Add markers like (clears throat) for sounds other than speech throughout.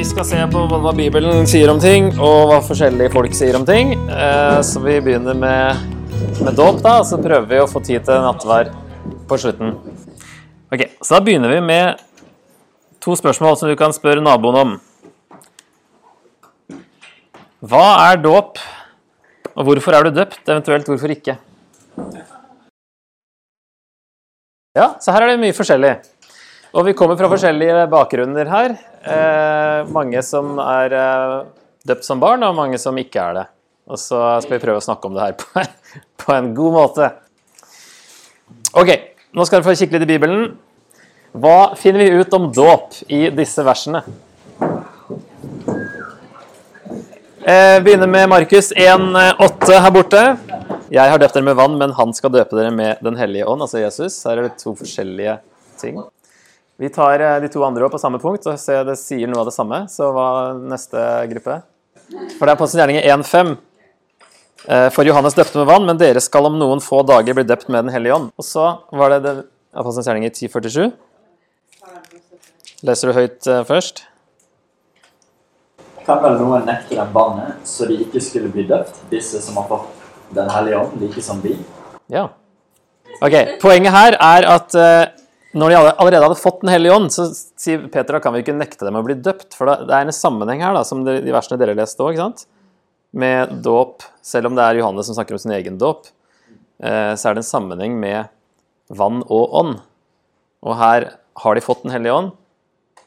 Vi skal se på hva Bibelen sier om ting, og hva forskjellige folk sier om ting. Eh, Så vi begynner med, med dåp, da, og så prøver vi å få tid til nattvær på slutten. Ok, Så da begynner vi med to spørsmål som du kan spørre naboen om. Hva er dåp, og hvorfor er du døpt, eventuelt hvorfor ikke? Ja, så her er det mye forskjellig. Og vi kommer fra forskjellige bakgrunner her. Eh, mange som er eh, døpt som barn, og mange som ikke er det. Og så skal vi prøve å snakke om det her på, på en god måte. Ok, nå skal dere få kikke litt i Bibelen. Hva finner vi ut om dåp i disse versene? Eh, begynner med Markus 1,8 her borte. Jeg har døpt dere med vann, men han skal døpe dere med Den hellige ånd, altså Jesus. Her er det to forskjellige ting. Vi tar eh, de to andre opp på samme punkt og ser det sier noe av det samme. Så hva er neste gruppe? For det er Apostelens gjerninger 1,5. Eh, For Johannes døpte med vann, men dere skal om noen få dager bli døpt med Den hellige ånd. Og så var det, det Apostelens gjerninger 10,47. Leser du høyt eh, først? Kan vel noen nekte den vannet, så de ikke skulle bli døpt, disse som har fått Den hellige ånd, like som vi? Ja. Ok, Poenget her er at når de allerede hadde fått Den hellige ånd, så sier Peter da kan vi ikke nekte dem å bli døpt. For det er en sammenheng her, da, som de, versene dere leste òg, med dåp. Selv om det er Johannes som snakker om sin egen dåp, eh, så er det en sammenheng med vann og ånd. Og her har de fått Den hellige ånd,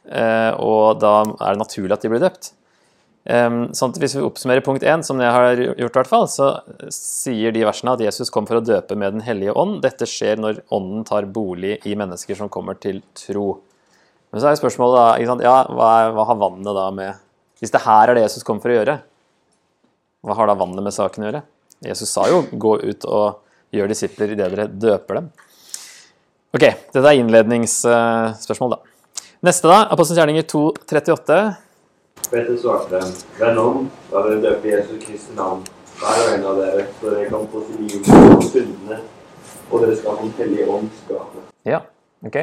eh, og da er det naturlig at de blir døpt. Um, sånn at Hvis vi oppsummerer punkt 1, som jeg har gjort, i hvert fall, så sier de versene at Jesus kom for å døpe med Den hellige ånd. Dette skjer når ånden tar bolig i mennesker som kommer til tro. Men så er spørsmålet da, ikke sant? Ja, hva, er, hva har vannet da med Hvis det her er det Jesus kom for å gjøre, hva har da vannet med saken å gjøre? Jesus sa jo 'gå ut og gjør disipler idet dere døper dem'. Ok, dette er innledningsspørsmål, da. Neste, da. Apostelens gjerninger 2.38. Peter svarte dem, Venn om, da dere døper Jesus Kristi navn, hver og en av dere, så dere kan få tilgivelse for syndene, og dere skal få Den hellige ånds gave. Ja, ok.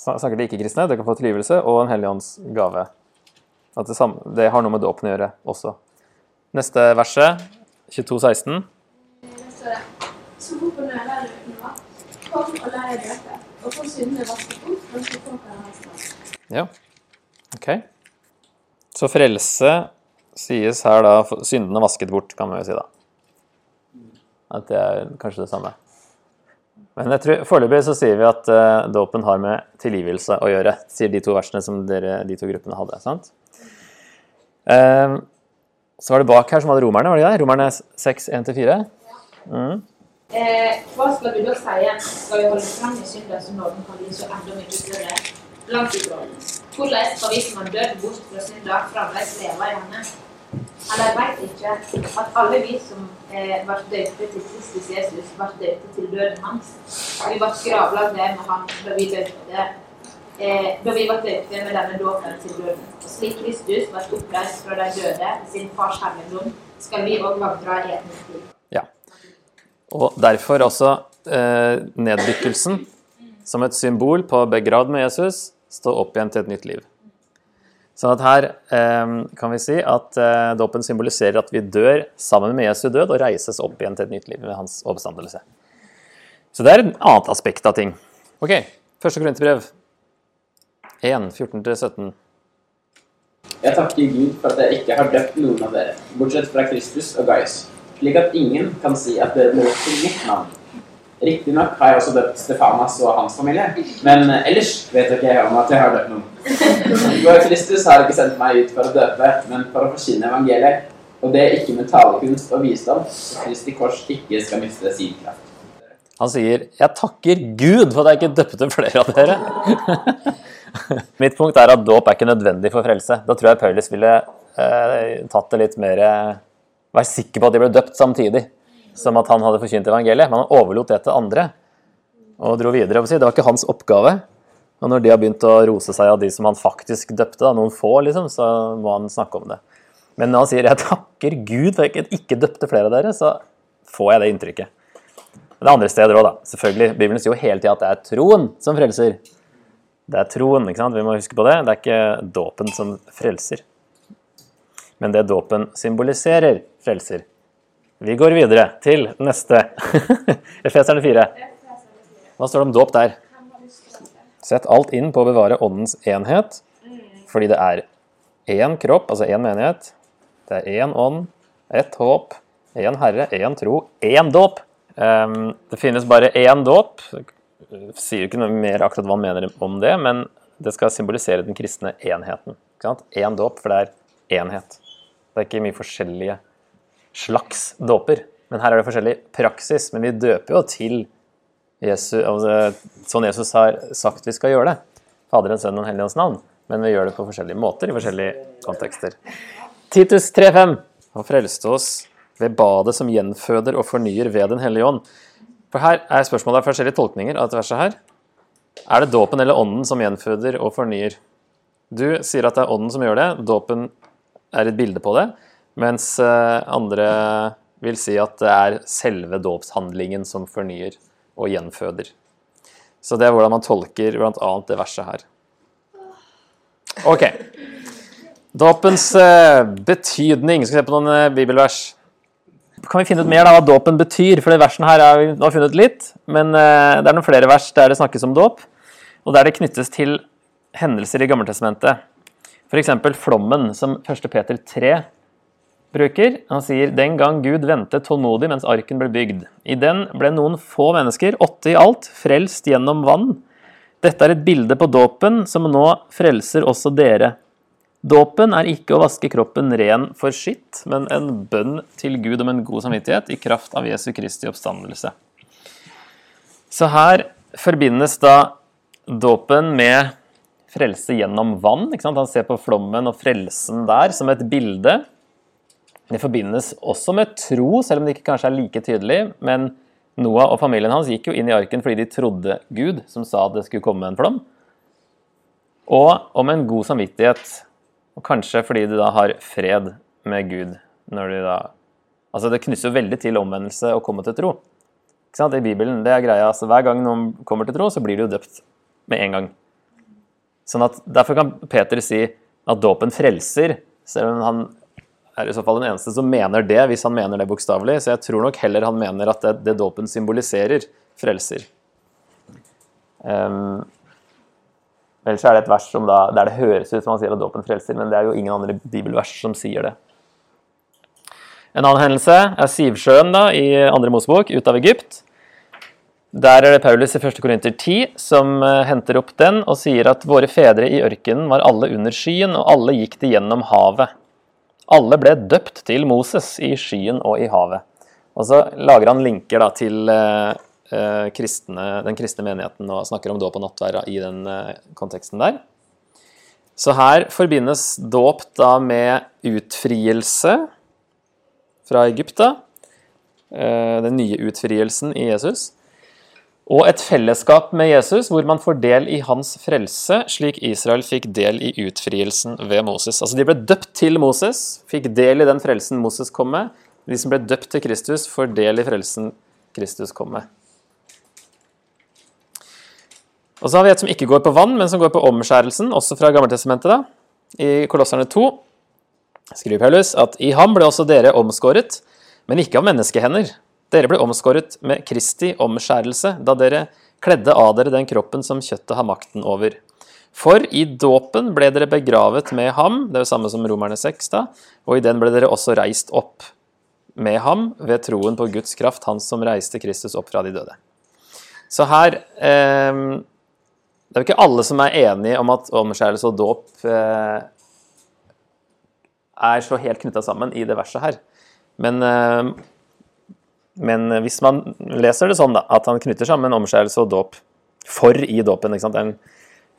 Snakker de ikke-kristne, dere kan få tilgivelse og En hellig ånds gave. At det, samme, det har noe med dåpen å gjøre også. Neste verset, 22,16. Det. Så hvorfor nøler du nå? Kom og la deg døpe, og få syndene vasket bort, for så folk kan ha. Ja, ok. Så frelse sies her da syndene vasket bort, kan man jo si da. At det er kanskje det samme. Men foreløpig så sier vi at uh, dåpen har med tilgivelse å gjøre, sier de to versene som dere, de to gruppene hadde. sant? Um, så var det bak her som hadde romerne, var det det? Romerne 6, 1-4. Mm. Eh, hva skal vi da si? Skal vi holde fram i synda så nåden kan bli så enda mye større? Langt ifra. Hvordan skal vi som har dødd bort fra sin dag, fremdeles leve i henne? Eller vet ikke at alle vi som eh, ble døpte til Kristus Jesus, ble døpte til døden hans. Vi ble gravlagt ned med ham da vi døpte eh, da vi ble døpte med denne dåpen til døden. Og slik Kristus ble oppreist fra de døde i sin fars herligdom, skal vi òg vandre i et nytt liv. Ja. Og derfor også eh, neddykkelsen som et symbol på begravd med Jesus, stå opp igjen til et nytt liv. Sånn at her eh, kan vi si at eh, dåpen symboliserer at vi dør sammen med Jesu død og reises opp igjen til et nytt liv ved hans oppstandelse. Så det er et annet aspekt av ting. Ok, første Korinterbrev 1, 14-17. Jeg takker Gud for at jeg ikke har døpt noen av dere, bortsett fra Kristus og Gaius, slik at ingen kan si at dere døpt til mitt navn. Riktignok har jeg også døpt Stefanas og hans familie, men ellers vet ikke jeg om at jeg har døpt noen. For Kristus har ikke sendt meg ut for å døpe, men for å forkynne evangeliet, og det ikke med talekunst og visdom, så Kristi kors ikke skal miste sin kraft. Han sier 'Jeg takker Gud for at jeg ikke døpte flere av dere'. (laughs) Mitt punkt er at dåp er ikke nødvendig for frelse. Da tror jeg Paulus ville eh, tatt det litt mer Vær sikker på at de ble døpt samtidig som at han hadde forkynt evangeliet. Men han overlot det til andre og dro videre. Det var ikke hans oppgave. Og når de har begynt å rose seg av de som han faktisk døpte, da, noen få, liksom, så må han snakke om det. Men når han sier 'jeg takker Gud for at jeg ikke døpte flere av dere', så får jeg det inntrykket. Men det er andre steder òg, da. Selvfølgelig. Bibelen sier jo hele tida at det er troen som frelser. Det er troen, ikke sant? Vi må huske på det. Det er ikke dåpen som frelser. Men det dåpen symboliserer, frelser. Vi går videre til neste. (laughs) Efeserne 4. Hva står det om dåp der? Sett alt inn på å bevare åndens enhet, fordi det er én kropp, altså én menighet. Det er én ånd, ett håp, én Herre, én tro, én dåp. Ehm, det finnes bare én dåp. Sier ikke noe mer akkurat hva han mener om det, men det skal symbolisere den kristne enheten. Én en dåp, for det er enhet. Det er ikke mye forskjellige slags dåper. Men her er det forskjellig praksis. Men vi døper jo til Jesus, altså, sånn Jesus har sagt vi skal gjøre det. Faderen, Sønnen og Helligens navn. Men vi gjør det på forskjellige måter i forskjellige kontekster. Titus 3,5. Han frelste oss ved badet som gjenføder og fornyer ved Den hellige ånd. For her er spørsmålet er forskjellige tolkninger av dette verset her. Er det dåpen eller ånden som gjenføder og fornyer? Du sier at det er ånden som gjør det. Dåpen er et bilde på det. Mens eh, andre vil si at det er selve dåpshandlingen som fornyer og gjenføder. Så det er hvordan man tolker bl.a. det verset her. Ok. Dåpens eh, betydning. Skal vi se på noen eh, bibelvers. Kan vi finne ut mer da hva dåpen betyr? For det versen her har vi nå funnet litt. Men det er noen flere vers der det snakkes om dåp, og der det knyttes til hendelser i Gammeltestamentet. F.eks. flommen, som 1. Peter 3 bruker. Han sier den gang Gud ventet tålmodig mens arken ble bygd. I den ble noen få mennesker, åtte i alt, frelst gjennom vann. Dette er et bilde på dåpen, som nå frelser også dere. Dåpen er ikke å vaske kroppen ren for skitt, men en bønn til Gud om en god samvittighet i kraft av Jesu Kristi oppstandelse. Så her forbindes da dåpen med frelse gjennom vann. Han ser på flommen og frelsen der som et bilde. Det forbindes også med tro, selv om det ikke kanskje er like tydelig. Men Noah og familien hans gikk jo inn i arken fordi de trodde Gud, som sa at det skulle komme en flom. Og om en god samvittighet, og kanskje fordi de da har fred med Gud. når de da... Altså Det knytter jo veldig til omvendelse å komme til tro. Ikke sant? I Bibelen, det er greia, altså Hver gang noen kommer til tro, så blir jo døpt med en gang. Sånn at Derfor kan Peter si at dåpen frelser, selv om han er i så fall den eneste som mener det, hvis han mener det bokstavelig. Så jeg tror nok heller han mener at det, det dåpen symboliserer, frelser. Um, ellers er det et vers som da, der det høres ut som han sier at dåpen frelser, men det er jo ingen andre bibelvers som sier det. En annen hendelse er Sivsjøen da, i andre Mosebok, ut av Egypt. Der er det Paulus i 1. Korinter 10 som uh, henter opp den og sier at våre fedre i ørkenen var alle under skyen, og alle gikk de gjennom havet. Alle ble døpt til Moses i skyen og i havet. Og så lager han linker da, til uh, kristne, den kristne menigheten og snakker om dåp og nattverda i den uh, konteksten der. Så her forbindes dåp da med utfrielse fra Egypta. Den nye utfrielsen i Jesus. Og et fellesskap med Jesus, hvor man får del i hans frelse, slik Israel fikk del i utfrielsen ved Moses. Altså De ble døpt til Moses, fikk del i den frelsen Moses kom med. De som ble døpt til Kristus, får del i frelsen Kristus kom med. Og så har vi et som ikke går på vann, men som går på omskjærelsen, også fra Gammeltestamentet. da. I Kolosserne 2 skriver Paulus at i ham ble også dere omskåret, men ikke av menneskehender. Dere ble omskåret med Kristi omskjærelse, da dere kledde av dere den kroppen som kjøttet har makten over. For i dåpen ble dere begravet med ham, det er jo samme som Romerne 6, da, og i den ble dere også reist opp med ham ved troen på Guds kraft, han som reiste Kristus opp fra de døde. Så her eh, Det er jo ikke alle som er enige om at omskjærelse og dåp eh, er så helt knytta sammen i det verset her. Men eh, men hvis man leser det sånn, da, at han knytter sammen omskjærelse og dåp for i dåpen, ikke sant? En,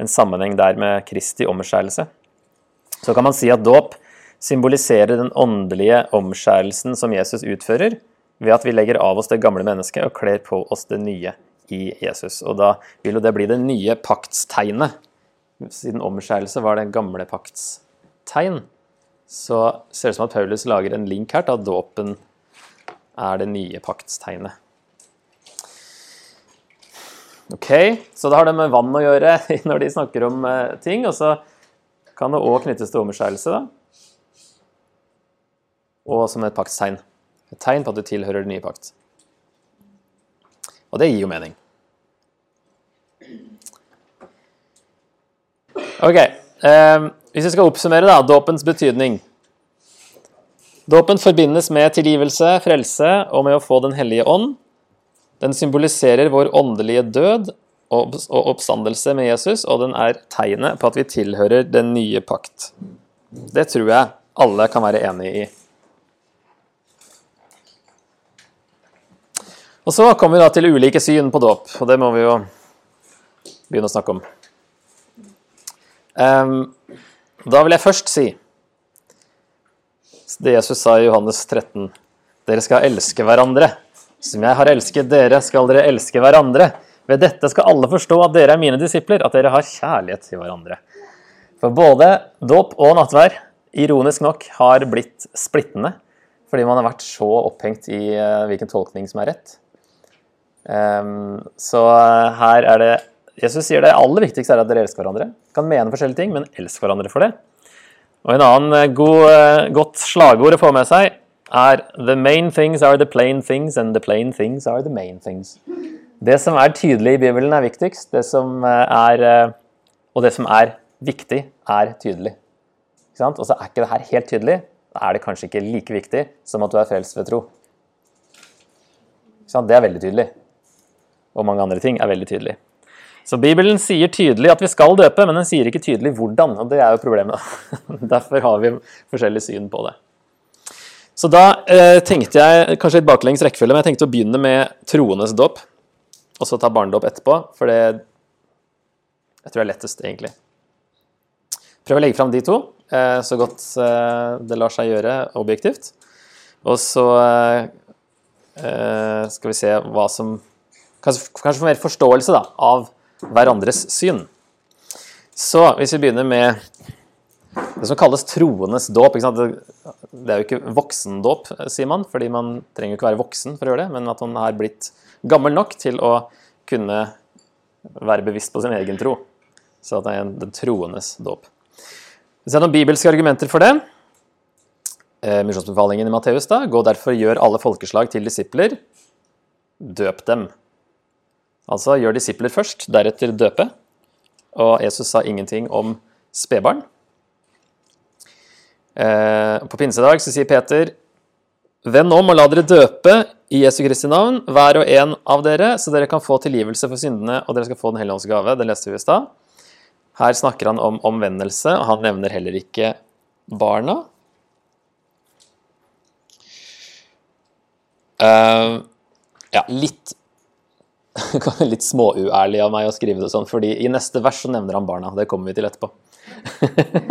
en sammenheng der med Kristi omskjærelse, så kan man si at dåp symboliserer den åndelige omskjærelsen som Jesus utfører, ved at vi legger av oss det gamle mennesket og kler på oss det nye i Jesus. Og da vil jo det bli det nye paktstegnet. Siden omskjærelse var det gamle paktstegn, så ser det ut som at Paulus lager en link her til dåpen er det nye paktstegnet. Ok, så da har det med vann å gjøre (laughs) når de snakker om eh, ting, og så kan det òg knyttes til omskjærelse, da. Og som et paktstegn. Et tegn på at du tilhører den nye pakt. Og det gir jo mening. Ok, eh, hvis vi skal oppsummere da, dåpens betydning. Dåpen forbindes med tilgivelse, frelse og med å få Den hellige ånd. Den symboliserer vår åndelige død og oppstandelse med Jesus, og den er tegnet på at vi tilhører den nye pakt. Det tror jeg alle kan være enig i. Og så kommer vi da til ulike syn på dåp, og det må vi jo begynne å snakke om. Um, da vil jeg først si det Jesus sa i Johannes 13. Dere skal elske hverandre. Som jeg har elsket dere, skal dere elske hverandre. Ved dette skal alle forstå at dere er mine disipler, at dere har kjærlighet til hverandre. For både dåp og nattvær, ironisk nok, har blitt splittende. Fordi man har vært så opphengt i eh, hvilken tolkning som er rett. Ehm, så eh, her er det Jesus sier det aller viktigste er at dere elsker hverandre. Kan mene forskjellige ting, men elsk hverandre for det. Og en annen eh, god, eh, godt slagord å få med seg er The main things are the plain things, and the plain things are the main things. Det som er tydelig i Bibelen, er viktigst. Det som eh, er, og det som er viktig, er tydelig. Og så er ikke det her helt tydelig. Da er det kanskje ikke like viktig som at du er frelst ved tro. Det er veldig tydelig. Og mange andre ting er veldig tydelig. Så Bibelen sier tydelig at vi skal døpe, men den sier ikke tydelig hvordan. og Det er jo problemet. (laughs) Derfor har vi forskjellig syn på det. Så da eh, tenkte jeg kanskje litt baklengs rekkefølge, men jeg tenkte å begynne med troendes dåp. Og så ta barnedåp etterpå, for det jeg tror jeg er lettest, egentlig. Prøv å legge fram de to eh, så godt eh, det lar seg gjøre objektivt. Og så eh, eh, skal vi se hva som Kanskje, kanskje få mer forståelse da, av hverandres syn. Så hvis vi begynner med det som kalles troendes dåp. det er jo ikke voksendåp, sier man, fordi man trenger jo ikke være voksen for å gjøre det, men at man har blitt gammel nok til å kunne være bevisst på sin egen tro. Så det er en, den troendes dåp. Vi ser noen bibelske argumenter for det. Eh, Misjonsbefalingen i Matteus da, gå derfor gjør alle folkeslag til disipler. Døp dem. Altså gjør disipler først, deretter døpe. Og Jesus sa ingenting om spedbarn. Eh, på pinsedag så sier Peter Venn om og la dere døpe i Jesu Kristi navn, hver og en av dere, så dere kan få tilgivelse for syndene, og dere skal få Den hellige ånds gave. Det leste vi i stad. Her snakker han om omvendelse, og han nevner heller ikke barna. Uh, ja, litt (laughs) litt småuærlig av meg å skrive det sånn, fordi i neste vers så nevner han barna. Det kommer vi til etterpå.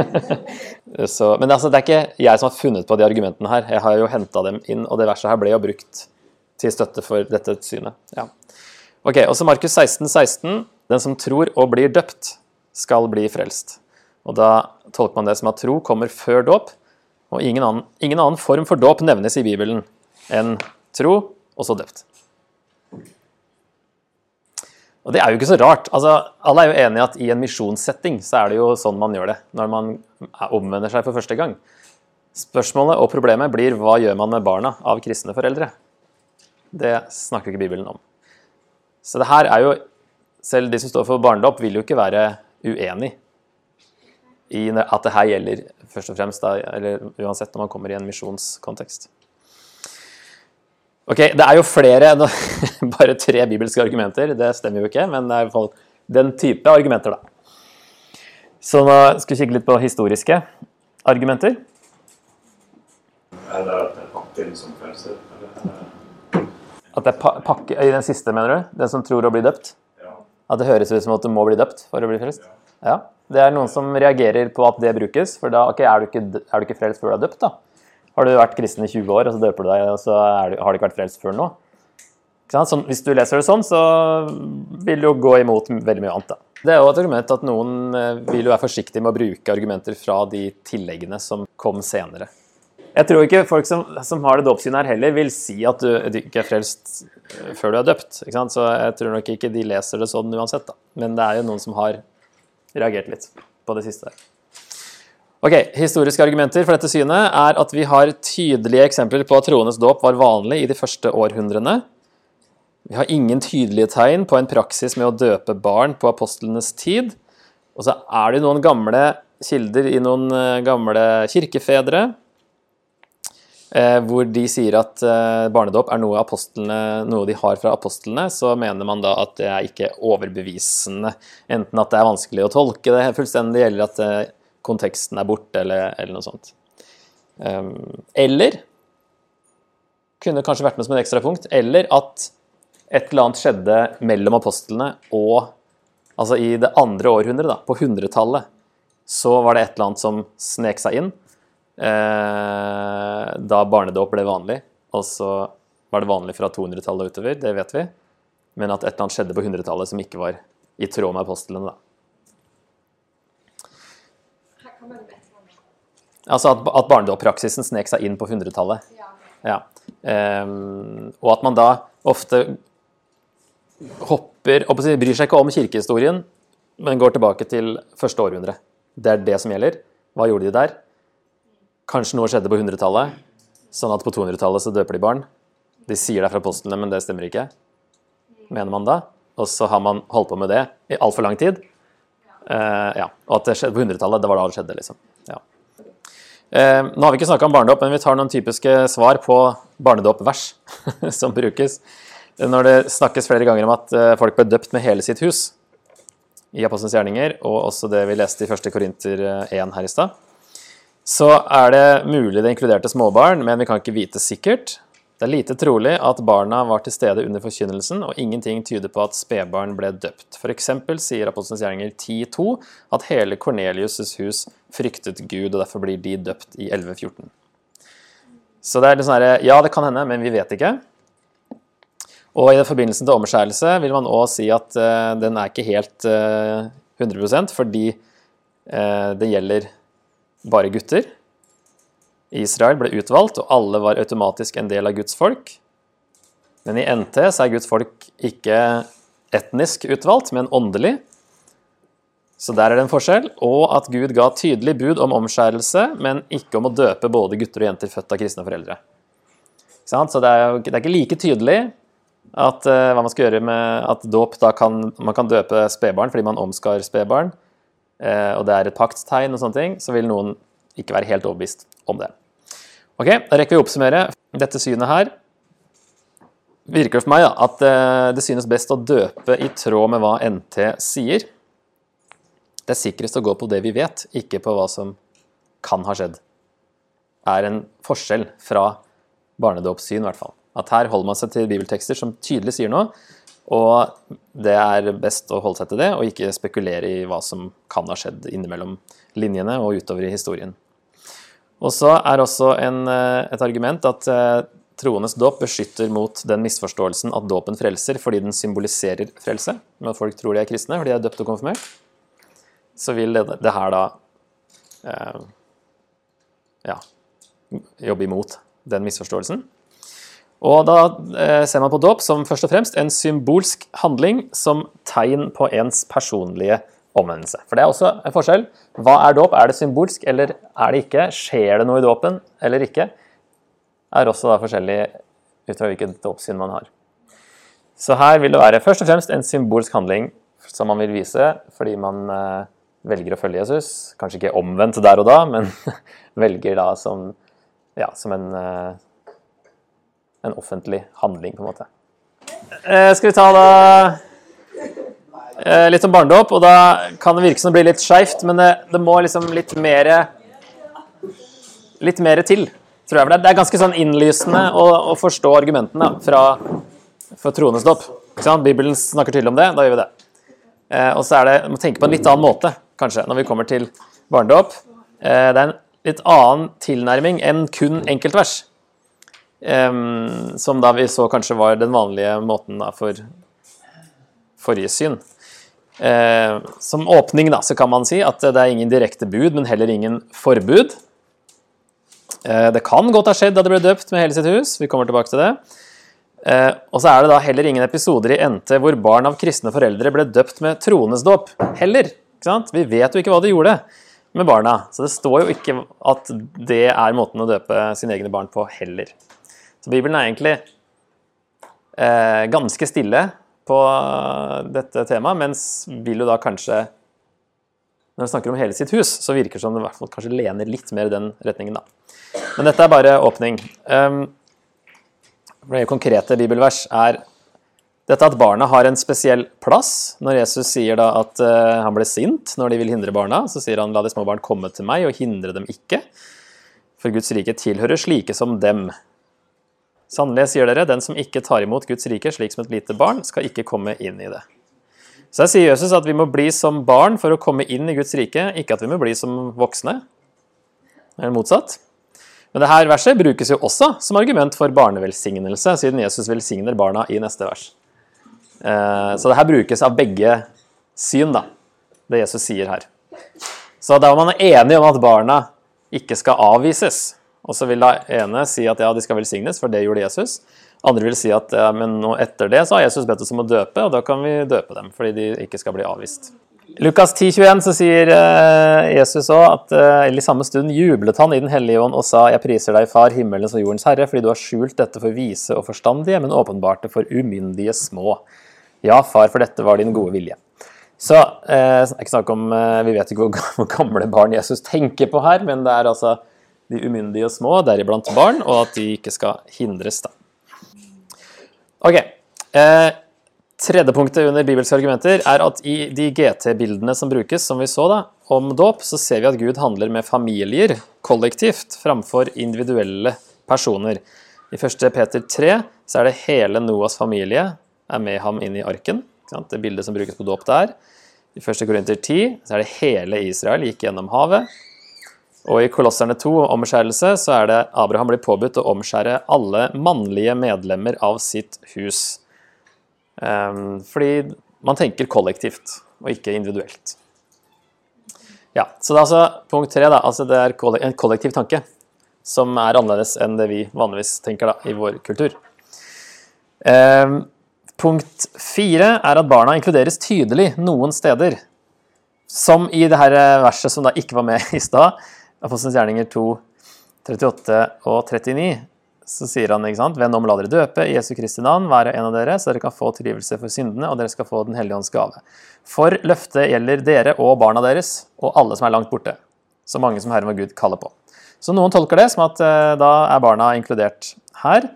(laughs) så, men altså, det er ikke jeg som har funnet på de argumentene her. Jeg har jo henta dem inn, og det verset her ble jo brukt til støtte for dette synet. Ja. Ok, og så Markus 16, 16. Den som tror og blir døpt, skal bli frelst. Og da tolker man det som at tro kommer før dåp, og ingen annen, ingen annen form for dåp nevnes i Bibelen enn tro og så døpt. Og det er jo ikke så rart. Altså, alle er jo enige at i en misjonssetting så er det jo sånn man gjør det når man omvender seg for første gang. Spørsmålet og problemet blir hva gjør man med barna av kristne foreldre? Det snakker ikke Bibelen om. Så det her er jo Selv de som står for barnedåp, vil jo ikke være uenig i at det her gjelder først og fremst, da, eller uansett når man kommer i en misjonskontekst. Ok, Det er jo flere enn (laughs) bare tre bibelske argumenter. Det stemmer jo ikke, men det er i hvert fall den type argumenter, da. Så nå skal vi kikke litt på historiske argumenter. Er det at det er pakken som frelser? At det er pa pakke I den siste, mener du? Den som tror å bli døpt? Ja. At det høres ut som at du må bli døpt for å bli frelst? Ja. ja. Det er noen som reagerer på at det brukes, for da okay, er du ikke, er du ikke frelst før du er døpt, da? Har du vært kristen i 20 år, og så døper du deg, og så du, har du ikke vært frelst før nå? Sånn, hvis du leser det sånn, så vil du jo gå imot veldig mye annet. da. Det er jo et argument at noen eh, vil jo være forsiktige med å bruke argumenter fra de tilleggene som kom senere. Jeg tror ikke folk som, som har det dåpssynet her heller, vil si at du, du ikke er frelst eh, før du er døpt. Så jeg tror nok ikke de leser det sånn uansett, da. Men det er jo noen som har reagert litt på det siste der. Ok, Historiske argumenter for dette synet er at vi har tydelige eksempler på at troendes dåp var vanlig i de første århundrene. Vi har ingen tydelige tegn på en praksis med å døpe barn på apostlenes tid. Og så er det noen gamle kilder i noen eh, gamle kirkefedre eh, hvor de sier at eh, barnedåp er noe, noe de har fra apostlene, så mener man da at det er ikke overbevisende. Enten at det er vanskelig å tolke det fullstendig, eller at eh, konteksten er borte, eller, eller noe sånt. Um, eller kunne kanskje vært med som et ekstrapunkt, eller at et eller annet skjedde mellom apostlene og Altså i det andre århundret, da, på hundretallet, så var det et eller annet som snek seg inn eh, da barnedåp ble vanlig. Og så var det vanlig fra 200-tallet og utover, det vet vi. Men at et eller annet skjedde på hundretallet som ikke var i tråd med apostlene. da. Her kan man vite om det. Altså at, at barnedåppraksisen snek seg inn på hundretallet. Ja. Ja. Um, og at man da ofte hopper og bryr seg ikke om kirkehistorien, men går tilbake til første århundre. Det er det som gjelder. Hva gjorde de der? Kanskje noe skjedde på 100-tallet, sånn at på 200-tallet så døper de barn. De sier det er fra apostlene, men det stemmer ikke. Mener man da? Og så har man holdt på med det i altfor lang tid. Uh, ja. Og at det skjedde på 100-tallet, det var da det skjedde, liksom. Ja. Eh, nå har vi ikke snakka om barnedåp, men vi tar noen typiske svar på barnedåpvers (laughs) som brukes. Når det snakkes flere ganger om at eh, folk ble døpt med hele sitt hus i Apostelens gjerninger, og også det vi leste i 1. Korinter 1 her i stad, så er det mulig det inkluderte småbarn, men vi kan ikke vite sikkert. Det er lite trolig at barna var til stede under forkynnelsen, og ingenting tyder på at spedbarn ble døpt. F.eks. sier Apostelens gjerninger 10.2 at hele Kornelius' hus fryktet Gud, og derfor blir de døpt i 11.14. Så det er litt sånn her, ja, det kan hende, men vi vet ikke. Og i forbindelse til omskjærelse vil man òg si at uh, den er ikke helt uh, 100% fordi uh, det gjelder bare gutter. Israel ble utvalgt, og alle var automatisk en del av Guds folk. Men i NT så er Guds folk ikke etnisk utvalgt, men åndelig. Så der er det en forskjell. Og at Gud ga tydelig bud om omskjærelse, men ikke om å døpe både gutter og jenter født av kristne foreldre. Så det er, jo, det er ikke like tydelig at, uh, hva man skal gjøre med at dåp da kan Man kan døpe spedbarn fordi man omskar spedbarn, uh, og det er et paktstegn og sånne ting, så vil noen ikke være helt overbevist om det. Ok, Da rekker vi å oppsummere. Dette synet her virker det for meg da, at uh, det synes best å døpe i tråd med hva NT sier. Det er sikrest å gå på det vi vet, ikke på hva som kan ha skjedd. er en forskjell fra barnedåpssyn, i hvert fall. At her holder man seg til bibeltekster som tydelig sier noe, og det er best å holde seg til det, og ikke spekulere i hva som kan ha skjedd innimellom linjene og utover i historien. Og så er også en, eh, et argument at eh, troendes dåp beskytter mot den misforståelsen at dåpen frelser fordi den symboliserer frelse. Men folk tror de er kristne fordi de er døpt og konfirmert. Så vil det, det her da eh, ja, jobbe imot den misforståelsen. Og da eh, ser man på dåp som først og fremst en symbolsk handling som tegn på ens personlige omvendelse. For det er også en forskjell. Hva er dåp? Er det symbolsk, eller er det ikke? Skjer det noe i dåpen, eller ikke? Er også da forskjellig ut fra hvilket dåpssyn man har. Så her vil det være først og fremst en symbolsk handling som man vil vise fordi man eh, velger å følge Jesus. Kanskje ikke omvendt der og da, men (laughs) velger da som, ja, som en eh, en offentlig handling, på en måte. Eh, skal vi ta da eh, litt om barnedåp, og da kan det virke som det blir litt skeivt, men det, det, må liksom litt mer litt mer til, tror jeg. Det er ganske sånn innlysende å, å forstå argumentene fra, fra troendes dåp. Bibelen snakker tydelig om det, da gjør vi det. Eh, og så er det, må tenke på en litt annen måte, kanskje, når vi kommer til barnedåp. Eh, det er en litt annen tilnærming enn kun enkeltvers. Um, som da vi så kanskje var den vanlige måten for forrige syn. Uh, som åpning da, så kan man si at det er ingen direkte bud, men heller ingen forbud. Eh, Det kan godt ha skjedd da det ble døpt med hele sitt hus. Vi kommer tilbake til det. Eh, Og så er det da heller ingen episoder i NT hvor barn av kristne foreldre ble døpt med tronesdåp. Heller. Vi vet jo ikke hva de gjorde med barna. Så det står jo ikke at det er måten å døpe sine egne barn på heller. Så Bibelen er egentlig eh, ganske stille på dette temaet, mens vil jo da kanskje Når man snakker om hele sitt hus, så virker det som det hvert fall kanskje lener litt mer i den retningen, da. Men dette er bare åpning. Um, konkrete bibelvers er dette at barna har en spesiell plass. Når Jesus sier da at eh, han ble sint når de vil hindre barna, så sier han la de små barn komme til meg og hindre dem ikke. For Guds rike tilhører slike som dem. Sannelig sier dere, den som ikke tar imot Guds rike slik som et lite barn, skal ikke komme inn i det. Så her sier Jesus at vi må bli som barn for å komme inn i Guds rike, ikke at vi må bli som voksne. Eller motsatt. Men dette verset brukes jo også som argument for barnevelsignelse, siden Jesus velsigner barna i neste vers. Eh, Så det her brukes av begge syn, da, det Jesus sier her. Så da man er enig om at barna ikke skal avvises, og så vil da ene si at ja, de skal velsignes, for det gjorde Jesus. Andre vil si at ja, men etter det så har Jesus bedt oss om å døpe, og da kan vi døpe dem, fordi de ikke skal bli avvist. Lukas 10,21 så sier eh, Jesus òg at eh, i samme stund jublet han i Den hellige ånd og sa, Jeg priser deg, Far, himmelens og jordens herre, fordi du har skjult dette for vise og forstandige, men åpenbart det for umyndige små. Ja, far, for dette var din gode vilje. Så eh, ikke snakk om eh, Vi vet ikke (laughs) hvor gamle barn Jesus tenker på her, men det er altså de umyndige og små, deriblant barn, og at de ikke skal hindres, da. Ok. Eh, tredje punktet under bibelske argumenter er at i de GT-bildene som brukes, som vi så da, om dåp, så ser vi at Gud handler med familier kollektivt framfor individuelle personer. I 1. Peter 3 så er det hele Noas familie er med ham inn i arken. Det bildet som brukes på dåp der. I 1. Korinter 10 så er det hele Israel gikk gjennom havet. Og i Kolosserne 2, omskjærelse, så er det Abraham blir påbudt å omskjære alle mannlige medlemmer av sitt hus. Ehm, fordi man tenker kollektivt, og ikke individuelt. Ja, så det er altså punkt tre, da. Altså det er en kollektiv tanke. Som er annerledes enn det vi vanligvis tenker da, i vår kultur. Ehm, punkt fire er at barna inkluderes tydelig noen steder. Som i det her verset som da ikke var med (laughs) i stad, Apostelens gjerninger 2, 38 og 39, så sier han, ikke sant, Venn om, la dere døpe i Jesu Kristi navn, være en av dere, så dere kan få tilgivelse for syndene, og dere skal få Den hellige ånds gave. For løftet gjelder dere og barna deres, og alle som er langt borte. Så mange som Herren vår Gud kaller på. Så noen tolker det som at eh, da er barna inkludert her.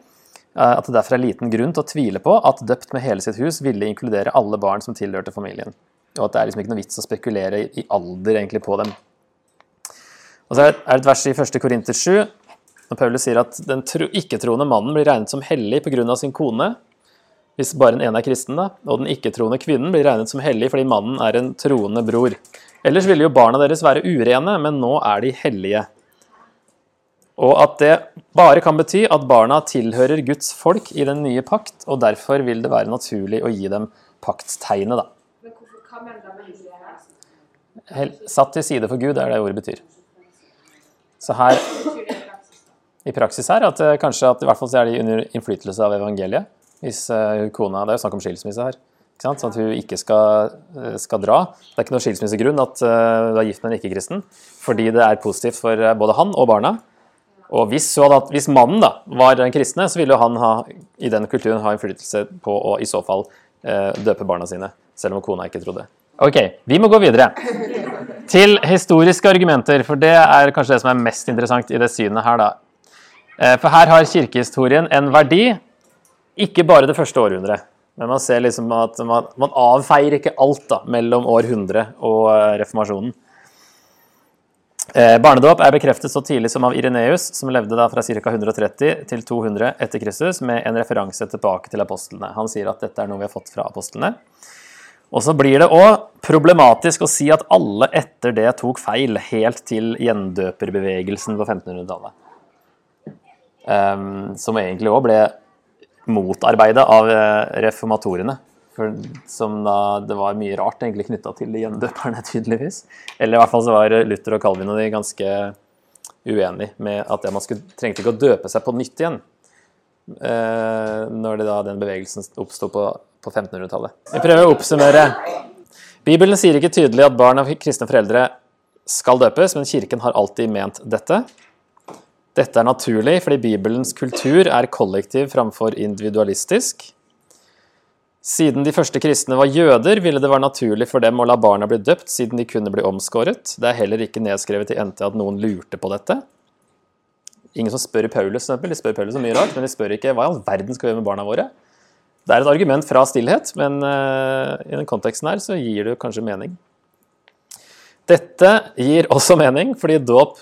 Eh, At det derfor er liten grunn til å tvile på at døpt med hele sitt hus ville inkludere alle barn som tilhørte familien. Og at det er liksom ikke noe vits å spekulere i- alder egentlig på dem. Og så er det et vers i 1. Korinter 7, når Paulus sier at den ikke-troende mannen blir regnet som hellig pga. sin kone, hvis bare den ene er kristen, da, og den ikke-troende kvinnen blir regnet som hellig fordi mannen er en troende bror. Ellers ville jo barna deres være urene, men nå er de hellige. Og at det bare kan bety at barna tilhører Guds folk i den nye pakt, og derfor vil det være naturlig å gi dem paktstegnet, da. Men hvorfor kan man da med her? Hel- Satt til side for Gud er det ordet betyr. Så her i praksis? her at eh, kanskje at i hvert fall så er de under innflytelse av evangeliet. Hvis eh, kona, Det er jo snakk om skilsmisse her. Ikke sant? Sånn at hun ikke skal, eh, skal dra. Det er ikke noen skilsmissegrunn at eh, du er gift med en ikke-kristen, fordi det er positivt for både han og barna. Og hvis, hadde hvis mannen da var den kristne, så ville han ha, i den kulturen ha innflytelse på å i så fall eh, døpe barna sine, selv om kona ikke trodde. Ok, vi må gå videre til historiske argumenter, for det er kanskje det som er mest interessant i det synet her. da. Eh, For her har kirkehistorien en verdi, ikke bare det første århundret. Men man ser liksom at man, man avfeier ikke alt da, mellom århundre og eh, reformasjonen. Eh, barnedåp er bekreftet så tidlig som av Ireneus, som levde da fra ca. 130 til 200 etter Kristus, med en referanse tilbake til apostlene. Han sier at dette er noe vi har fått fra apostlene. Og så blir det òg problematisk å si at alle etter det tok feil, helt til gjendøperbevegelsen på 1500-tallet. Um, som egentlig òg ble motarbeida av eh, reformatorene. For, som da, det var mye rart egentlig knytta til de gjendøperne, tydeligvis. Eller i hvert fall så var Luther og Calvin og de ganske uenige med at man skulle, trengte ikke å døpe seg på nytt igjen. eh, Når det da den bevegelsen oppsto på, på 1500-tallet. Jeg prøver å oppsummere. Bibelen sier ikke tydelig at barn av kristne foreldre skal døpes, men kirken har alltid ment dette. Dette er naturlig fordi Bibelens kultur er kollektiv framfor individualistisk. Siden de første kristne var jøder, ville det være naturlig for dem å la barna bli døpt, siden de kunne bli omskåret. Det er heller ikke nedskrevet i NT at noen lurte på dette. Ingen som spør Paulus, for. De spør Paulus om mye rart, men de spør ikke hva i all verden skal vi gjøre med barna våre. Det er et argument fra stillhet, men eh, i den konteksten her så gir det kanskje mening. Dette gir også mening fordi dåp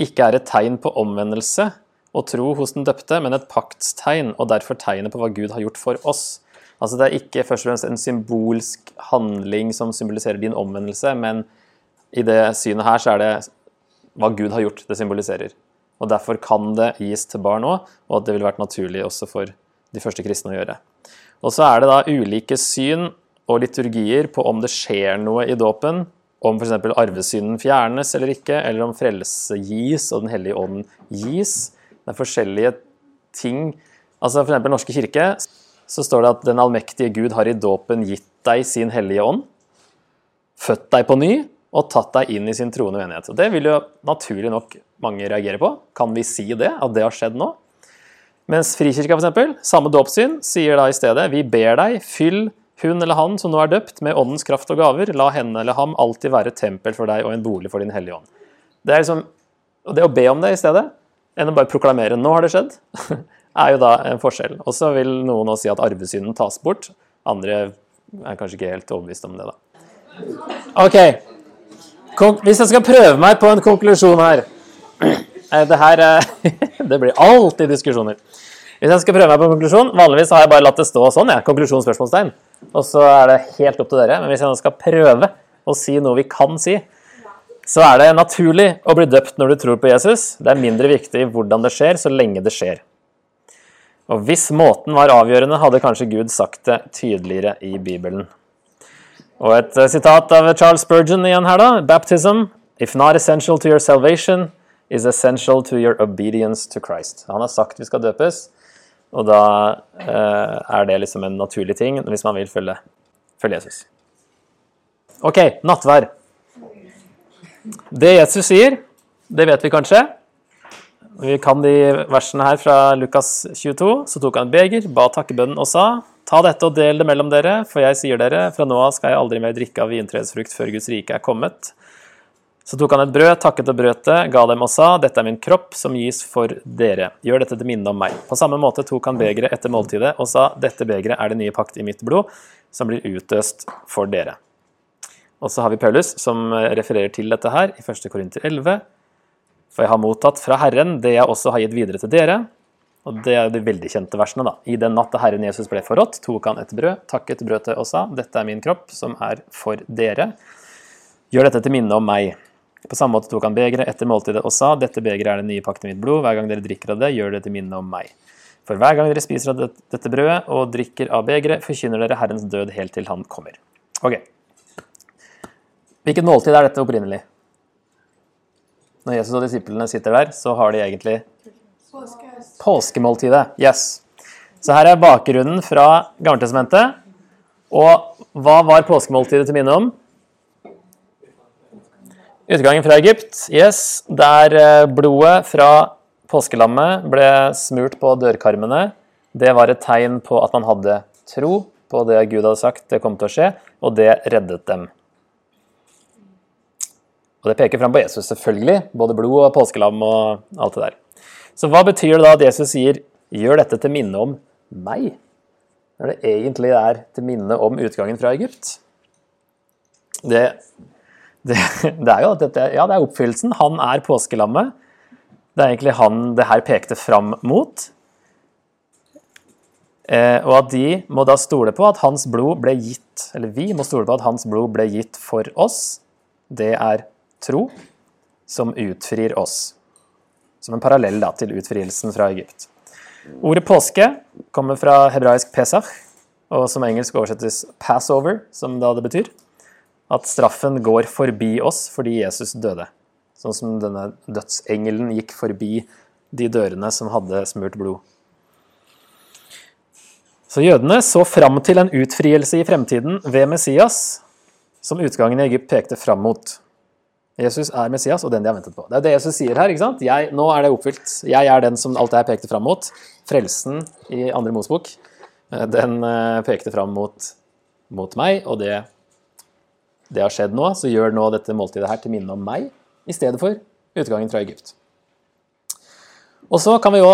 ikke er et tegn på omvendelse og tro hos den døpte, men et paktstegn, og derfor tegnet på hva Gud har gjort for oss. Altså Det er ikke først og fremst en symbolsk handling som symboliserer din omvendelse, men i det synet her så er det hva Gud har gjort, det symboliserer. Og Derfor kan det gis til barn òg, og at det ville vært naturlig også for de første kristne å gjøre. Og så er det da ulike syn og liturgier på om det skjer noe i dåpen, om f.eks. arvesynden fjernes eller ikke, eller om frelse gis og Den hellige ånd gis. Det er forskjellige ting. Altså For eksempel Norske kirke så står det at den allmektige Gud har i dåpen gitt deg sin hellige ånd, født deg på ny og tatt deg inn i sin troende menighet. Og Det vil jo naturlig nok mange reagere på. Kan vi si det? At det har skjedd nå? Mens Frikirka, eksempel, samme dåpssyn, sier da i stedet vi ber deg, fyll hun eller han som nå er døpt, med åndens kraft og gaver. La henne eller ham alltid være tempel for deg og en bolig for din hellige ånd. Det er liksom, det å be om det i stedet, enn å bare proklamere 'nå har det skjedd', (laughs) er jo da en forskjell. Og så vil noen også si at arvesynden tas bort. Andre er kanskje ikke helt overbevist om det, da. Ok. Hvis jeg skal prøve meg på en konklusjon her (clears throat) Eh, Det her eh, (laughs) Det blir alltid diskusjoner. Hvis jeg skal prøve meg på en konklusjon Vanligvis har jeg bare latt det stå sånn, jeg. Konklusjon. Og så er det helt opp til dere. Men hvis jeg nå skal prøve å si noe vi kan si, så er det naturlig å bli døpt når du tror på Jesus. Det er mindre viktig hvordan det skjer, så lenge det skjer. Og hvis måten var avgjørende, hadde kanskje Gud sagt det tydeligere i Bibelen. Og et eh, sitat av Charles Spurgeon igjen her, da. Baptism, if not essential to your salvation, is essential to your obedience to Christ. Han har sagt vi skal døpes, og da eh, er det liksom en naturlig ting hvis man vil følge, følge Jesus. Ok, nattvær. Det Jesus sier, det vet vi kanskje. Vi kan de versene her fra Lukas 22. Så tok han et beger, ba takkebønnen og sa:" Ta dette og del det mellom dere, for jeg sier dere, fra nå av skal jeg aldri mer drikke av vintresfrukt før Guds rike er kommet. Så tok han et brød, takket og brøt det, ga dem og sa, dette er min kropp som gis for dere. Gjør dette til minne om meg. På samme måte tok han begeret etter måltidet og sa, dette begeret er det nye pakt i mitt blod, som blir utøst for dere. Og så har vi Paulus som refererer til dette her i 1. Korinter 11. For jeg har mottatt fra Herren det jeg også har gitt videre til dere. Og det er de veldig kjente versene, da. I den natt da Herren Jesus ble forrådt, tok han et brød, takket brødet og sa, dette er min kropp, som er for dere. Gjør dette til minne om meg. På samme måte tok han begeret etter måltidet og sa, dette begeret er det nye pakten i mitt blod, hver gang dere drikker av det, gjør det til minne om meg. For hver gang dere spiser av dette brødet og drikker av begeret, forkynner dere Herrens død helt til han kommer. Ok. Hvilket måltid er dette opprinnelig? Når Jesus og disiplene sitter der, så har de egentlig påskemåltidet. Yes. Så her er bakgrunnen fra Gammeltestamentet. Og hva var påskemåltidet til minne om? Utgangen fra Egypt, yes. Der eh, blodet fra påskelammet ble smurt på dørkarmene. Det var et tegn på at man hadde tro på det Gud hadde sagt det kom til å skje, og det reddet dem. Og det peker fram på Jesus, selvfølgelig. Både blod og påskelam og alt det der. Så hva betyr det da at Jesus sier 'gjør dette til minne om meg'? Når det egentlig er til minne om utgangen fra Egypt? Det, det, det er jo at dette, ja, det er oppfyllelsen. Han er påskelammet. Det er egentlig han det her pekte fram mot. Eh, og at de må da stole på at hans blod ble gitt, eller vi må stole på at hans blod ble gitt for oss. Det er tro som utfrir oss. Som en parallell da, til utfrielsen fra Egypt. Ordet påske kommer fra hebraisk pesach, og som engelsk oversettes passover, som da det betyr. At straffen går forbi oss fordi Jesus døde. Sånn som denne dødsengelen gikk forbi de dørene som hadde smurt blod. Så jødene så fram til en utfrielse i fremtiden ved Messias, som utgangen i Egypt pekte fram mot. Jesus er Messias og den de har ventet på. Det er det Jesus sier her. ikke sant? Jeg, nå er det oppfylt. Jeg er den som alt det her pekte fram mot. Frelsen i andre Mosebok, eh, den eh, pekte fram mot, mot meg, og det, det har skjedd nå. Så gjør nå dette måltidet her til minne om meg, i stedet for utgangen fra Egypt. Og så kan vi jo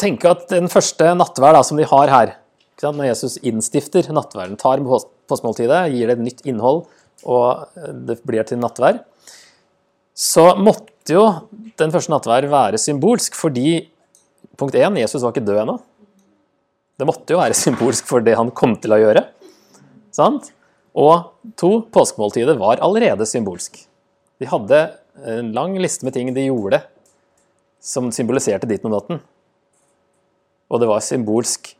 tenke at den første nattverd da, som de har her, når Jesus innstifter nattverden, tar postmåltidet, gir det et nytt innhold, og det blir til nattvær, så måtte jo den første nattvær være symbolsk, fordi punkt 1, Jesus var ikke død ennå. Det måtte jo være (laughs) symbolsk for det han kom til å gjøre. Sant? Og to, påskemåltidet var allerede symbolsk. De hadde en lang liste med ting de gjorde som symboliserte ditten og datten. Og det var symbolsk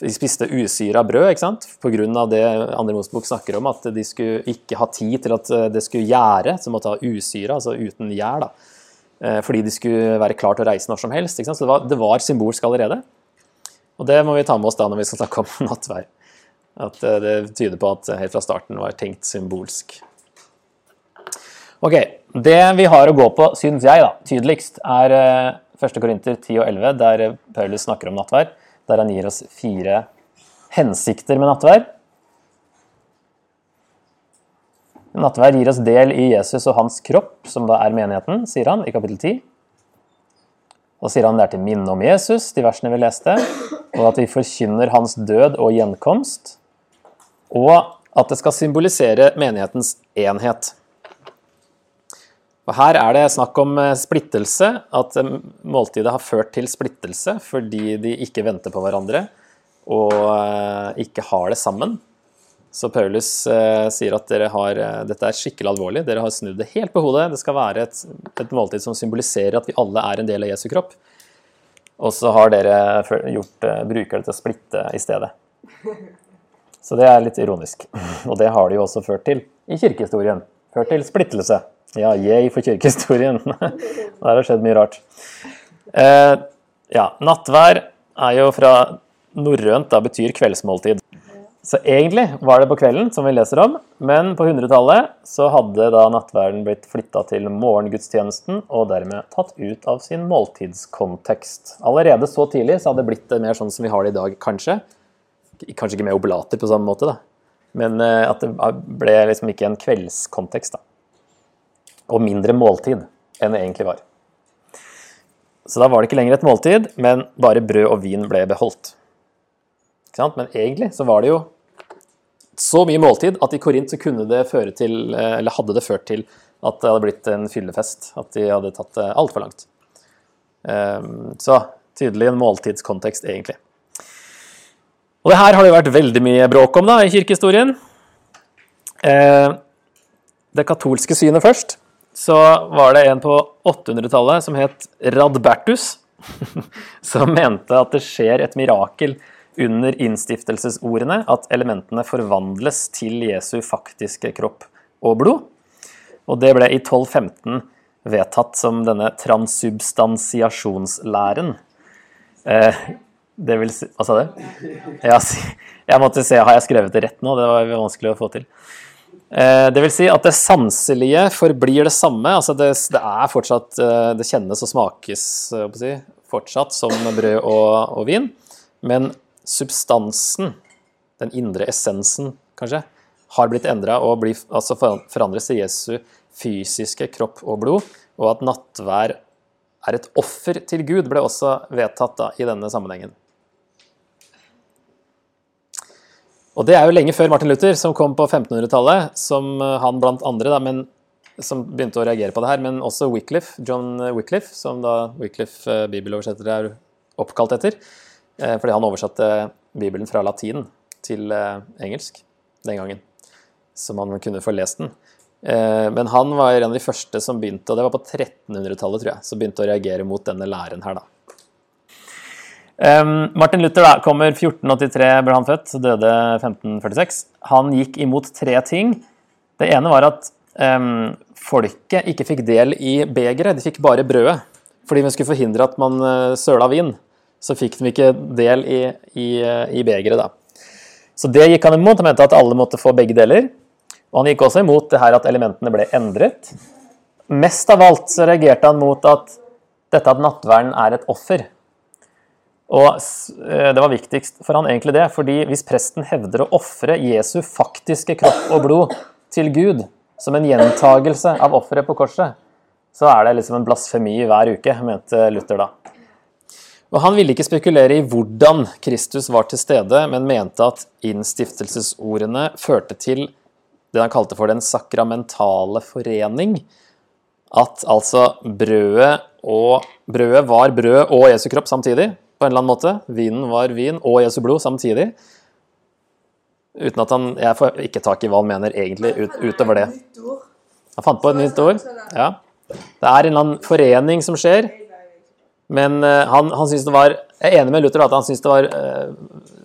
De spiste usyra brød, ikke sant? Av det Andre Mosebok snakker om, at de skulle ikke ha tid til at det skulle gjære, så måtte ha usyra, altså uten gjær, da. Eh, Fordi de skulle være klar til å reise når som helst. Ikke sant? Så det var, det var symbolsk allerede. Og det må vi ta med oss da når vi skal snakke om (laughs) nattvær. At eh, det tyder på at helt fra starten var tenkt symbolsk. Ok, Det vi har å gå på, syns jeg, da, tydeligst, er eh, 1. Korinter 10 og 11, der eh, Paulus snakker om nattvær. Der han gir oss fire hensikter med nattvær. Nattvær gir oss del i Jesus og hans kropp, som da er menigheten, sier han i kapittel 10. Og sier han det er til minne om Jesus, de versene vi leste, og at vi forkynner hans død og gjenkomst, og at det skal symbolisere menighetens enhet. Og Her er det snakk om eh, splittelse, at eh, måltidet har ført til splittelse fordi de ikke venter på hverandre og eh, ikke har det sammen. Så Paulus sier at har, dette er skikkelig alvorlig. Dere har snudd det helt på hodet. Det skal være et, et måltid som symboliserer at vi alle er en del av Jesu kropp. Og så har dere gjort, bruker det til å splitte i stedet. Så det er litt ironisk. (laughs) Og det har det jo også ført til i kirkehistorien. Ført til splittelse. Ja, yay for kirkehistorien. (laughs) Der har skjedd mye rart. Eh, ja, nattvær er jo fra norrønt, da betyr kveldsmåltid. Så egentlig var det på kvelden, som vi leser om, men på 100-tallet så hadde da nattverden blitt flytta til morgengudstjenesten og dermed tatt ut av sin måltidskontekst. Allerede så tidlig så hadde det blitt mer sånn som vi har det i dag, kanskje. Kanskje ikke med oblater på samme måte, da. Men eh, at det ble liksom ikke en kveldskontekst, da. Og mindre måltid enn det egentlig var. Så da var det ikke lenger et måltid, men bare brød og vin ble beholdt. Men egentlig så var det jo så mye måltid at i Korint så kunne det føre til, eh, eller hadde det ført til at det hadde blitt en fyllefest. At de hadde tatt det altfor langt. Ehm, Så tydelig en måltidskontekst, egentlig. Og det her har det vært veldig mye bråk om da, i kirkehistorien. Eh, Det katolske synet først. Så var det en på 800-tallet som het Radbertus, (laughs) som mente at det skjer et mirakel under innstiftelsesordene, at elementene forvandles til Jesu faktiske kropp og blod. Og det ble i 1215 vedtatt som denne transubstansiasjonslæren. Eh, det vil si Hva sa du? Jeg måtte se, har jeg skrevet det rett nå? Det var vanskelig å få til. Eh, Det vil si at det sanselige forblir det samme. altså Det, det er fortsatt eh, Det kjennes og smakes eh, si, fortsatt som brød og, og vin. Men substansen, den indre essensen kanskje, har blitt endra og blir, altså forandres til Jesu fysiske kropp og blod. Og at nattvær er et offer til Gud, ble også vedtatt da, i denne sammenhengen. Og det er jo lenge før Martin Luther, som kom på 1500-tallet, som eh, han blant andre, da, men som begynte å reagere på det her, men også Wycliffe, John Wycliffe, som da Wycliffe eh, bibeloversetter er oppkalt etter, eh, fordi han oversatte Bibelen fra latin til engelsk den gangen, så man kunne få lest den. Men han var en av de første som begynte, og det var på 1300-tallet, tror jeg, som begynte å reagere mot denne læren her, da. Martin Luther da, kommer 1483, ble han født, døde 1546. Han gikk imot tre ting. Det ene var at um, folket ikke fikk del i begeret, de fikk bare brødet. Fordi vi skulle forhindre at man eh, søla vin, så fikk de ikke del i, i, eh, i begeret. Så det gikk han imot. Han mente at alle måtte få begge deler. Og han gikk også imot det her at elementene ble endret. Mest av alt så reagerte han mot at dette at nattverden er et offer. Og eh, det var viktigst for han egentlig det, fordi hvis presten hevder å ofre Jesu faktiske kropp og blod til Gud som en gjentagelse av offeret på korset, så er det liksom en blasfemi hver uke, mente Luther da. Og Han ville ikke spekulere i hvordan Kristus var til stede, men mente at innstiftelsesordene førte til det han kalte for den sakramentale forening. At altså brødet, og, brødet var brød og Jesu kropp samtidig, på en eller annen måte. Vinen var vin og Jesu blod samtidig. Uten at han Jeg får ikke tak i hva han mener egentlig ut, utover det. Han fant på et nytt ord. Ja. Det er en eller annen forening som skjer. Men eh, han, han synes det var Jeg er enig med Luther at han syns det var uh,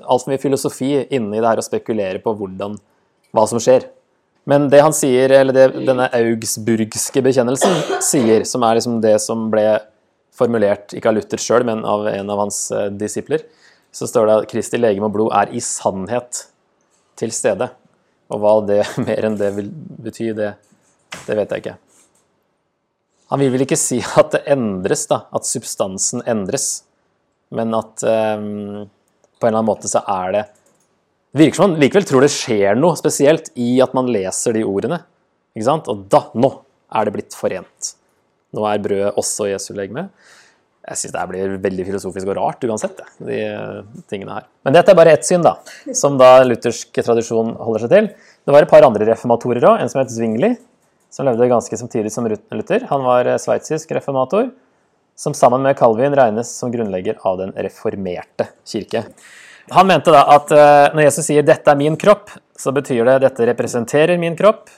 altfor mye filosofi inni det her å spekulere på hvordan, hva som skjer. Men det han sier, eller det denne augsburgske bekjennelsen sier, som er liksom det som ble formulert, ikke av Luther sjøl, men av en av hans eh, disipler, så står det at Kristi legeme og blod er i sannhet til stede. Og hva det (laughs) mer enn det vil bety, det, det vet jeg ikke. Han vil vel ikke si at det endres, da, at substansen endres, men at um, på en eller annen måte så er det virker som han likevel tror det skjer noe spesielt i at man leser de ordene. Ikke sant? Og da, nå er det blitt forent. Nå er brødet også Jesu legeme. Jeg syns det blir veldig filosofisk og rart uansett, det, de eh, tingene her. Men dette er bare ett syn, da, som da luthersk tradisjon holder seg til. Det var et par andre reformatorer òg, en som het Zwingli, som levde ganske samtidig som Luther. Han var eh, sveitsisk reformator, som sammen med Calvin regnes som grunnlegger av den reformerte kirke. Han mente da at eh, når Jesus sier 'dette er min kropp', så betyr det 'dette representerer min kropp',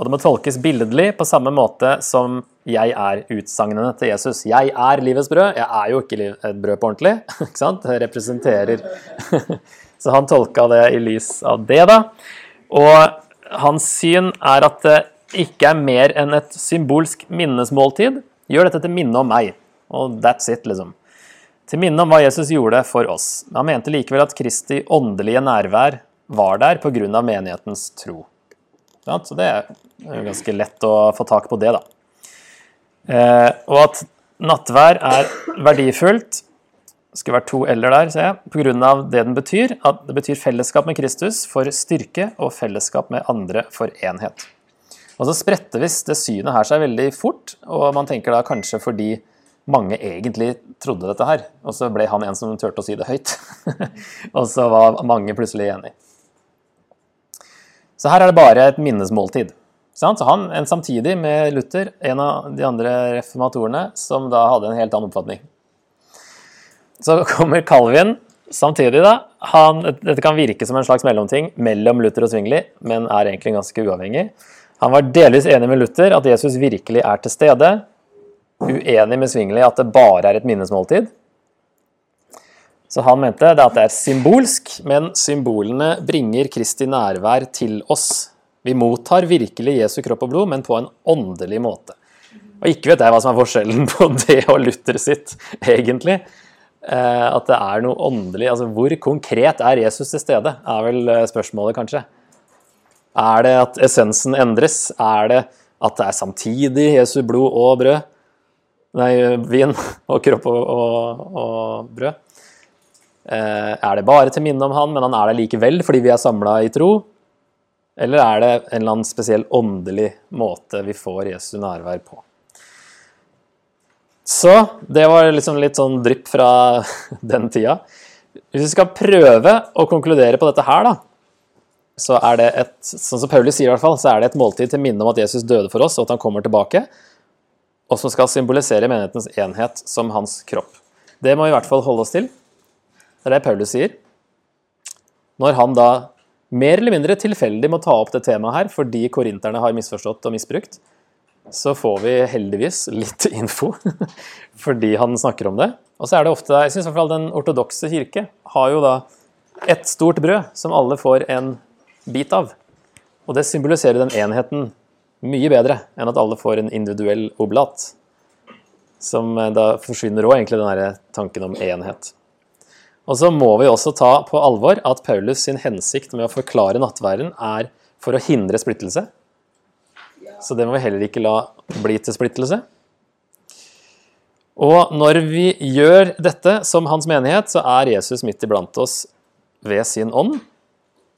og det må tolkes billedlig på samme måte som 'jeg er' utsagnene til Jesus. 'Jeg er livets brød'. Jeg er jo ikke et brød på ordentlig. (laughs) ikke sant? Det representerer (laughs) Så han tolka det i lys av det, da. Og hans syn er at det ikke er mer enn et symbolsk minnesmåltid. Gjør dette til minne om meg. Og that's it, liksom. Til minne om hva Jesus gjorde for oss. Han mente likevel at Kristi åndelige nærvær var der pga. menighetens tro. Så det er jo ganske lett å få tak på det, da. Eh, og at nattvær er verdifullt det skulle vært to l-er der, ser jeg, pga. det den betyr. At det betyr fellesskap med Kristus for styrke og fellesskap med andre for enhet. Og så spretter visst det synet her seg veldig fort, og man tenker da kanskje fordi mange egentlig trodde dette her, og så ble han en som turte å si det høyt. (laughs) og så var mange plutselig enig. Så her er det bare et minnesmåltid. Så han, en samtidig med Luther, en av de andre reformatorene, som da hadde en helt annen oppfatning. Så kommer Calvin samtidig, da. Han, dette kan virke som en slags mellomting mellom Luther og Zwingli, men er egentlig ganske uavhengig. Han var delvis enig med Luther at Jesus virkelig er til stede. Uenig med Zwingli at det bare er et minnesmåltid. Så han mente det at det er symbolsk, men symbolene bringer Kristi nærvær til oss. Vi mottar virkelig Jesu kropp og blod, men på en åndelig måte. Og ikke vet jeg hva som er forskjellen på det og Luther sitt, egentlig. Eh, at det er noe åndelig Altså, hvor konkret er Jesus til stede, er vel eh, spørsmålet, kanskje. Er det at essensen endres? Er det at det er samtidig Jesu blod og brød? Nei, vin og kropp og, og, og brød? Eh, er det bare til minne om han, men han er der likevel fordi vi er samla i tro? Eller er det en eller annen spesiell åndelig måte vi får Jesu nærvær på? Så det var liksom litt sånn drypp fra (laughs) den tida. Hvis vi skal prøve å konkludere på dette her, da, så er det et, sånn som Paulus sier i hvert fall, så er det et måltid til minne om at Jesus døde for oss, og at han kommer tilbake, og som skal symbolisere menighetens enhet som hans kropp. Det må vi i hvert fall holde oss til. Det er det Paulus sier. Når han da mer eller mindre tilfeldig må ta opp det temaet her fordi korinterne har misforstått og misbrukt, så får vi heldigvis litt (laughs) info fordi han snakker om det. Og så er det ofte, jeg synes i hvert fall Den ortodokse kirke har jo da ett stort brød som alle får en bit av. Og det symboliserer den enheten Mye bedre enn at alle får en individuell oblat. Som eh, da forsvinner òg egentlig den tanken om enhet. Og så må vi også ta på alvor at Paulus sin hensikt med å forklare nattværen er for å hindre splittelse. Så det må vi heller ikke la bli til splittelse. Og når vi gjør dette som hans menighet, så er Jesus midt iblant oss ved sin ånd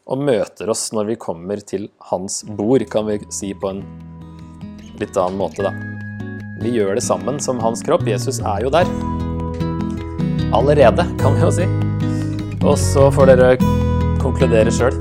og møter oss når vi kommer til hans bord, kan vi si på en litt annen måte, da. Vi gjør det sammen som hans kropp. Jesus er jo der. Allerede, kan vi jo si. Og så får dere konkludere sjøl.